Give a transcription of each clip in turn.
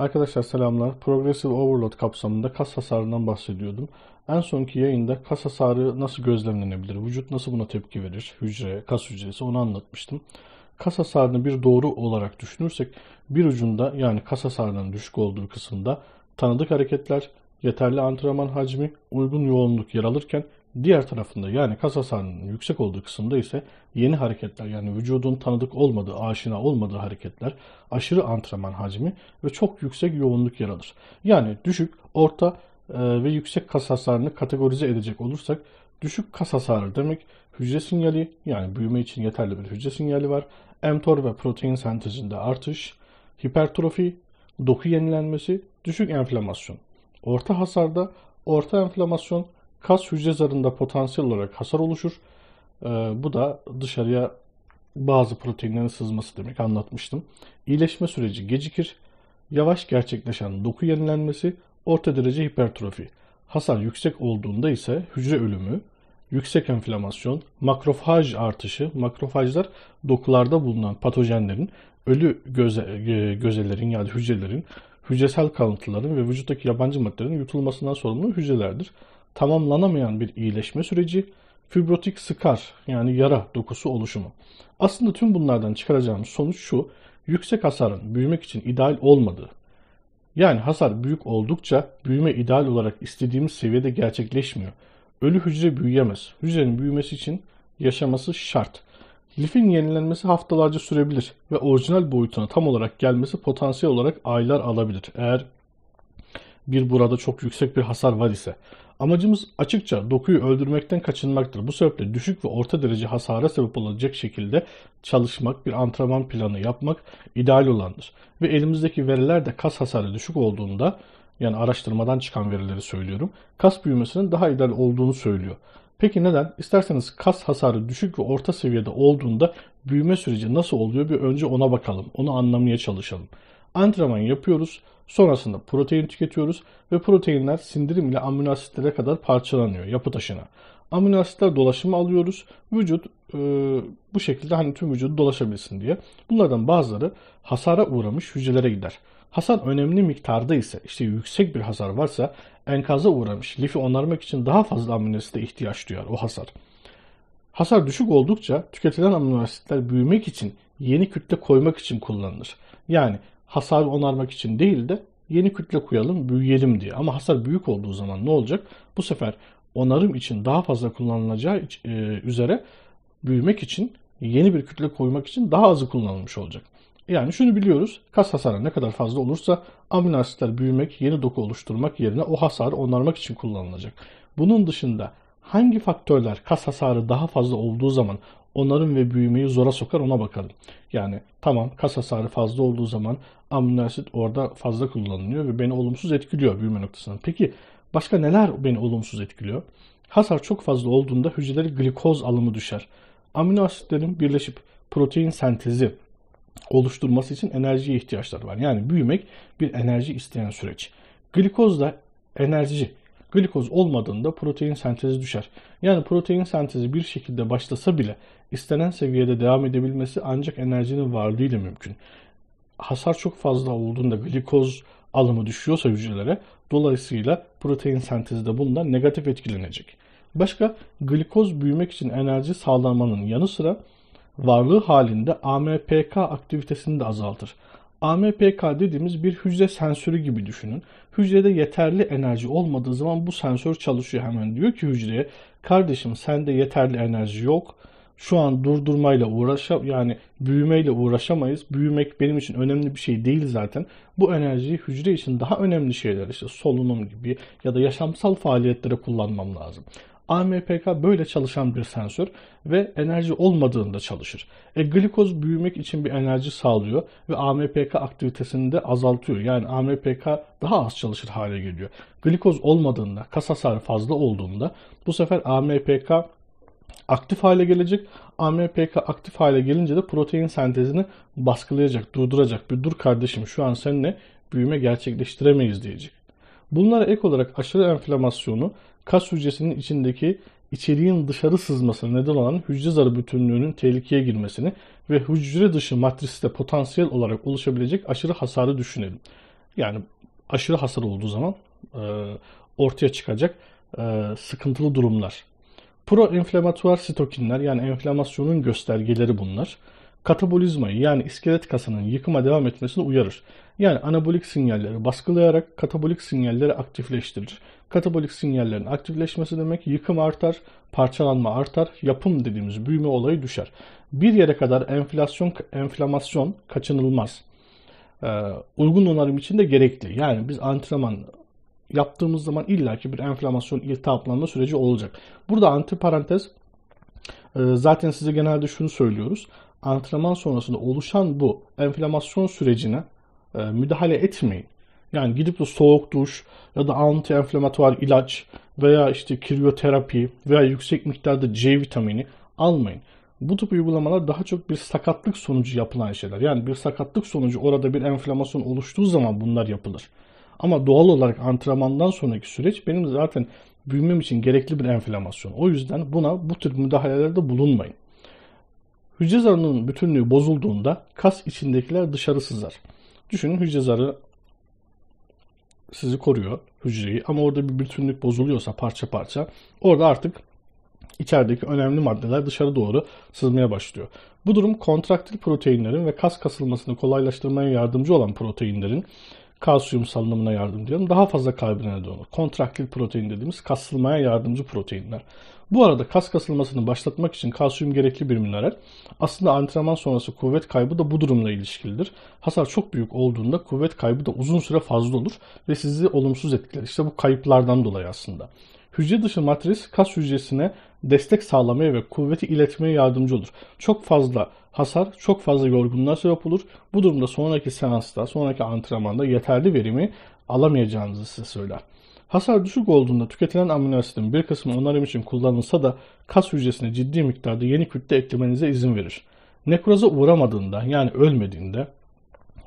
Arkadaşlar selamlar. Progressive Overload kapsamında kas hasarından bahsediyordum. En sonki yayında kas hasarı nasıl gözlemlenebilir, vücut nasıl buna tepki verir, hücre, kas hücresi onu anlatmıştım. Kas hasarını bir doğru olarak düşünürsek bir ucunda yani kas hasarının düşük olduğu kısımda tanıdık hareketler, yeterli antrenman hacmi, uygun yoğunluk yer alırken diğer tarafında yani kas hasarının yüksek olduğu kısımda ise yeni hareketler yani vücudun tanıdık olmadığı, aşina olmadığı hareketler, aşırı antrenman hacmi ve çok yüksek yoğunluk yer alır. Yani düşük, orta e, ve yüksek kas hasarını kategorize edecek olursak düşük kas hasarı demek hücre sinyali yani büyüme için yeterli bir hücre sinyali var. mTOR ve protein sentezinde artış, hipertrofi, doku yenilenmesi, düşük enflamasyon. Orta hasarda orta enflamasyon, kas hücre zarında potansiyel olarak hasar oluşur. Ee, bu da dışarıya bazı proteinlerin sızması demek anlatmıştım. İyileşme süreci gecikir. Yavaş gerçekleşen doku yenilenmesi, orta derece hipertrofi. Hasar yüksek olduğunda ise hücre ölümü, yüksek enflamasyon, makrofaj artışı, makrofajlar dokularda bulunan patojenlerin, ölü göze, e, gözelerin yani hücrelerin, hücresel kalıntıların ve vücuttaki yabancı maddelerin yutulmasından sorumlu hücrelerdir. Tamamlanamayan bir iyileşme süreci, fibrotik skar yani yara dokusu oluşumu. Aslında tüm bunlardan çıkaracağımız sonuç şu, yüksek hasarın büyümek için ideal olmadığı. Yani hasar büyük oldukça büyüme ideal olarak istediğimiz seviyede gerçekleşmiyor. Ölü hücre büyüyemez. Hücrenin büyümesi için yaşaması şart. Lifin yenilenmesi haftalarca sürebilir ve orijinal boyutuna tam olarak gelmesi potansiyel olarak aylar alabilir. Eğer bir burada çok yüksek bir hasar var ise. Amacımız açıkça dokuyu öldürmekten kaçınmaktır. Bu sebeple düşük ve orta derece hasara sebep olacak şekilde çalışmak, bir antrenman planı yapmak ideal olandır. Ve elimizdeki veriler de kas hasarı düşük olduğunda yani araştırmadan çıkan verileri söylüyorum. Kas büyümesinin daha ideal olduğunu söylüyor. Peki neden? İsterseniz kas hasarı düşük ve orta seviyede olduğunda büyüme süreci nasıl oluyor bir önce ona bakalım. Onu anlamaya çalışalım. Antrenman yapıyoruz. Sonrasında protein tüketiyoruz ve proteinler sindirim ile amino asitlere kadar parçalanıyor yapı taşına. Amino asitler dolaşımı alıyoruz. Vücut e, bu şekilde hani tüm vücudu dolaşabilsin diye. Bunlardan bazıları hasara uğramış hücrelere gider. Hasar önemli miktarda ise işte yüksek bir hasar varsa enkaza uğramış lifi onarmak için daha fazla amino asite ihtiyaç duyar o hasar. Hasar düşük oldukça tüketilen amino asitler büyümek için yeni kütle koymak için kullanılır. Yani hasarı onarmak için değil de yeni kütle koyalım, büyüyelim diye. Ama hasar büyük olduğu zaman ne olacak? Bu sefer onarım için daha fazla kullanılacağı e, üzere büyümek için yeni bir kütle koymak için daha azı kullanılmış olacak. Yani şunu biliyoruz. Kas hasarı ne kadar fazla olursa amino asitler büyümek, yeni doku oluşturmak yerine o hasarı onarmak için kullanılacak. Bunun dışında hangi faktörler kas hasarı daha fazla olduğu zaman onarım ve büyümeyi zora sokar ona bakalım. Yani tamam kas hasarı fazla olduğu zaman amino asit orada fazla kullanılıyor ve beni olumsuz etkiliyor büyüme noktasında. Peki başka neler beni olumsuz etkiliyor? Hasar çok fazla olduğunda hücreleri glikoz alımı düşer. Amino asitlerin birleşip protein sentezi oluşturması için enerjiye ihtiyaçları var. Yani büyümek bir enerji isteyen süreç. Glikoz da enerji. Glikoz olmadığında protein sentezi düşer. Yani protein sentezi bir şekilde başlasa bile istenen seviyede devam edebilmesi ancak enerjinin varlığıyla mümkün. Hasar çok fazla olduğunda glikoz alımı düşüyorsa hücrelere dolayısıyla protein sentezi de bundan negatif etkilenecek. Başka glikoz büyümek için enerji sağlamanın yanı sıra varlığı halinde AMPK aktivitesini de azaltır. AMPK dediğimiz bir hücre sensörü gibi düşünün. Hücrede yeterli enerji olmadığı zaman bu sensör çalışıyor hemen. Diyor ki hücreye kardeşim sende yeterli enerji yok. Şu an durdurmayla uğraşa yani büyümeyle uğraşamayız. Büyümek benim için önemli bir şey değil zaten. Bu enerjiyi hücre için daha önemli şeyler işte solunum gibi ya da yaşamsal faaliyetlere kullanmam lazım. AMPK böyle çalışan bir sensör ve enerji olmadığında çalışır. E, glikoz büyümek için bir enerji sağlıyor ve AMPK aktivitesini de azaltıyor. Yani AMPK daha az çalışır hale geliyor. Glikoz olmadığında, kas hasarı fazla olduğunda bu sefer AMPK aktif hale gelecek. AMPK aktif hale gelince de protein sentezini baskılayacak, durduracak. Bir dur kardeşim şu an seninle büyüme gerçekleştiremeyiz diyecek. Bunlara ek olarak aşırı enflamasyonu kas hücresinin içindeki içeriğin dışarı sızmasına neden olan hücre zarı bütünlüğünün tehlikeye girmesini ve hücre dışı matriste potansiyel olarak oluşabilecek aşırı hasarı düşünelim. Yani aşırı hasar olduğu zaman e, ortaya çıkacak e, sıkıntılı durumlar. Proinflamatuar sitokinler yani enflamasyonun göstergeleri bunlar. Katabolizmayı yani iskelet kasının yıkıma devam etmesini uyarır. Yani anabolik sinyalleri baskılayarak katabolik sinyalleri aktifleştirir. Katabolik sinyallerin aktifleşmesi demek yıkım artar, parçalanma artar, yapım dediğimiz büyüme olayı düşer. Bir yere kadar enflasyon, enflamasyon kaçınılmaz. Ee, uygun onarım için de gerekli. Yani biz antrenman yaptığımız zaman illaki bir enflamasyon iltihaplanma süreci olacak. Burada antiparantez e, zaten size genelde şunu söylüyoruz. Antrenman sonrasında oluşan bu enflamasyon sürecine e, müdahale etmeyin. Yani gidip de soğuk duş ya da anti-enflamatuar ilaç veya işte krioterapi veya yüksek miktarda C vitamini almayın. Bu tip uygulamalar daha çok bir sakatlık sonucu yapılan şeyler. Yani bir sakatlık sonucu orada bir enflamasyon oluştuğu zaman bunlar yapılır. Ama doğal olarak antrenmandan sonraki süreç benim zaten büyümem için gerekli bir enflamasyon. O yüzden buna bu tür müdahalelerde bulunmayın. Hücre zarının bütünlüğü bozulduğunda kas içindekiler dışarı sızar. Düşünün hücre zarı sizi koruyor hücreyi ama orada bir bütünlük bozuluyorsa parça parça orada artık içerideki önemli maddeler dışarı doğru sızmaya başlıyor. Bu durum kontraktil proteinlerin ve kas kasılmasını kolaylaştırmaya yardımcı olan proteinlerin kalsiyum salınımına yardımcı olan daha fazla kaybına neden. Kontraktil protein dediğimiz kasılmaya yardımcı proteinler. Bu arada kas kasılmasını başlatmak için kalsiyum gerekli bir mineral. Aslında antrenman sonrası kuvvet kaybı da bu durumla ilişkilidir. Hasar çok büyük olduğunda kuvvet kaybı da uzun süre fazla olur ve sizi olumsuz etkiler. İşte bu kayıplardan dolayı aslında. Hücre dışı matris kas hücresine destek sağlamaya ve kuvveti iletmeye yardımcı olur. Çok fazla hasar, çok fazla yorgunluğa sebep olur. Bu durumda sonraki seansta, sonraki antrenmanda yeterli verimi alamayacağınızı size söyler. Hasar düşük olduğunda tüketilen amino asitin bir kısmı onarım için kullanılsa da kas hücresine ciddi miktarda yeni kütle eklemenize izin verir. Nekroza uğramadığında yani ölmediğinde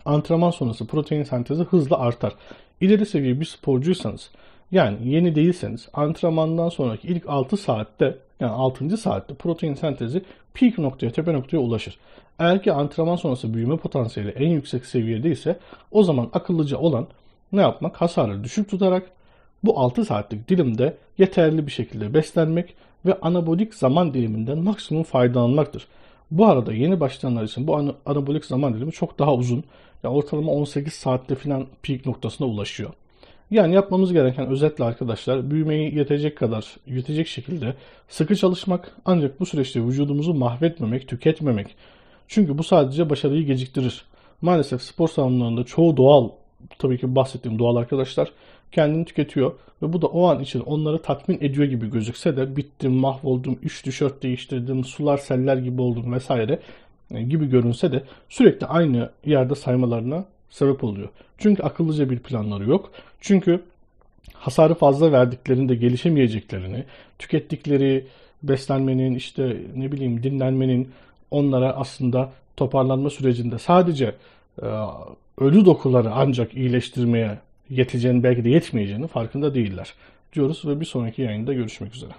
antrenman sonrası protein sentezi hızla artar. İleri seviye bir sporcuysanız yani yeni değilseniz antrenmandan sonraki ilk 6 saatte yani 6. saatte protein sentezi peak noktaya, tepe noktaya ulaşır. Eğer ki antrenman sonrası büyüme potansiyeli en yüksek seviyede ise o zaman akıllıca olan ne yapmak? Hasarı düşük tutarak bu 6 saatlik dilimde yeterli bir şekilde beslenmek ve anabolik zaman diliminden maksimum faydalanmaktır. Bu arada yeni başlayanlar için bu anabolik zaman dilimi çok daha uzun. Yani ortalama 18 saatte falan peak noktasına ulaşıyor. Yani yapmamız gereken özetle arkadaşlar büyümeyi yetecek kadar, yetecek şekilde sıkı çalışmak ancak bu süreçte vücudumuzu mahvetmemek, tüketmemek. Çünkü bu sadece başarıyı geciktirir. Maalesef spor salonlarında çoğu doğal, tabii ki bahsettiğim doğal arkadaşlar kendini tüketiyor ve bu da o an için onları tatmin ediyor gibi gözükse de bittim, mahvoldum, 3 tişört değiştirdim, sular seller gibi oldum vesaire gibi görünse de sürekli aynı yerde saymalarına sebep oluyor. Çünkü akıllıca bir planları yok. Çünkü hasarı fazla verdiklerinde gelişemeyeceklerini, tükettikleri beslenmenin, işte ne bileyim dinlenmenin onlara aslında toparlanma sürecinde sadece e, ölü dokuları ancak iyileştirmeye yeteceğini belki de yetmeyeceğini farkında değiller diyoruz ve bir sonraki yayında görüşmek üzere.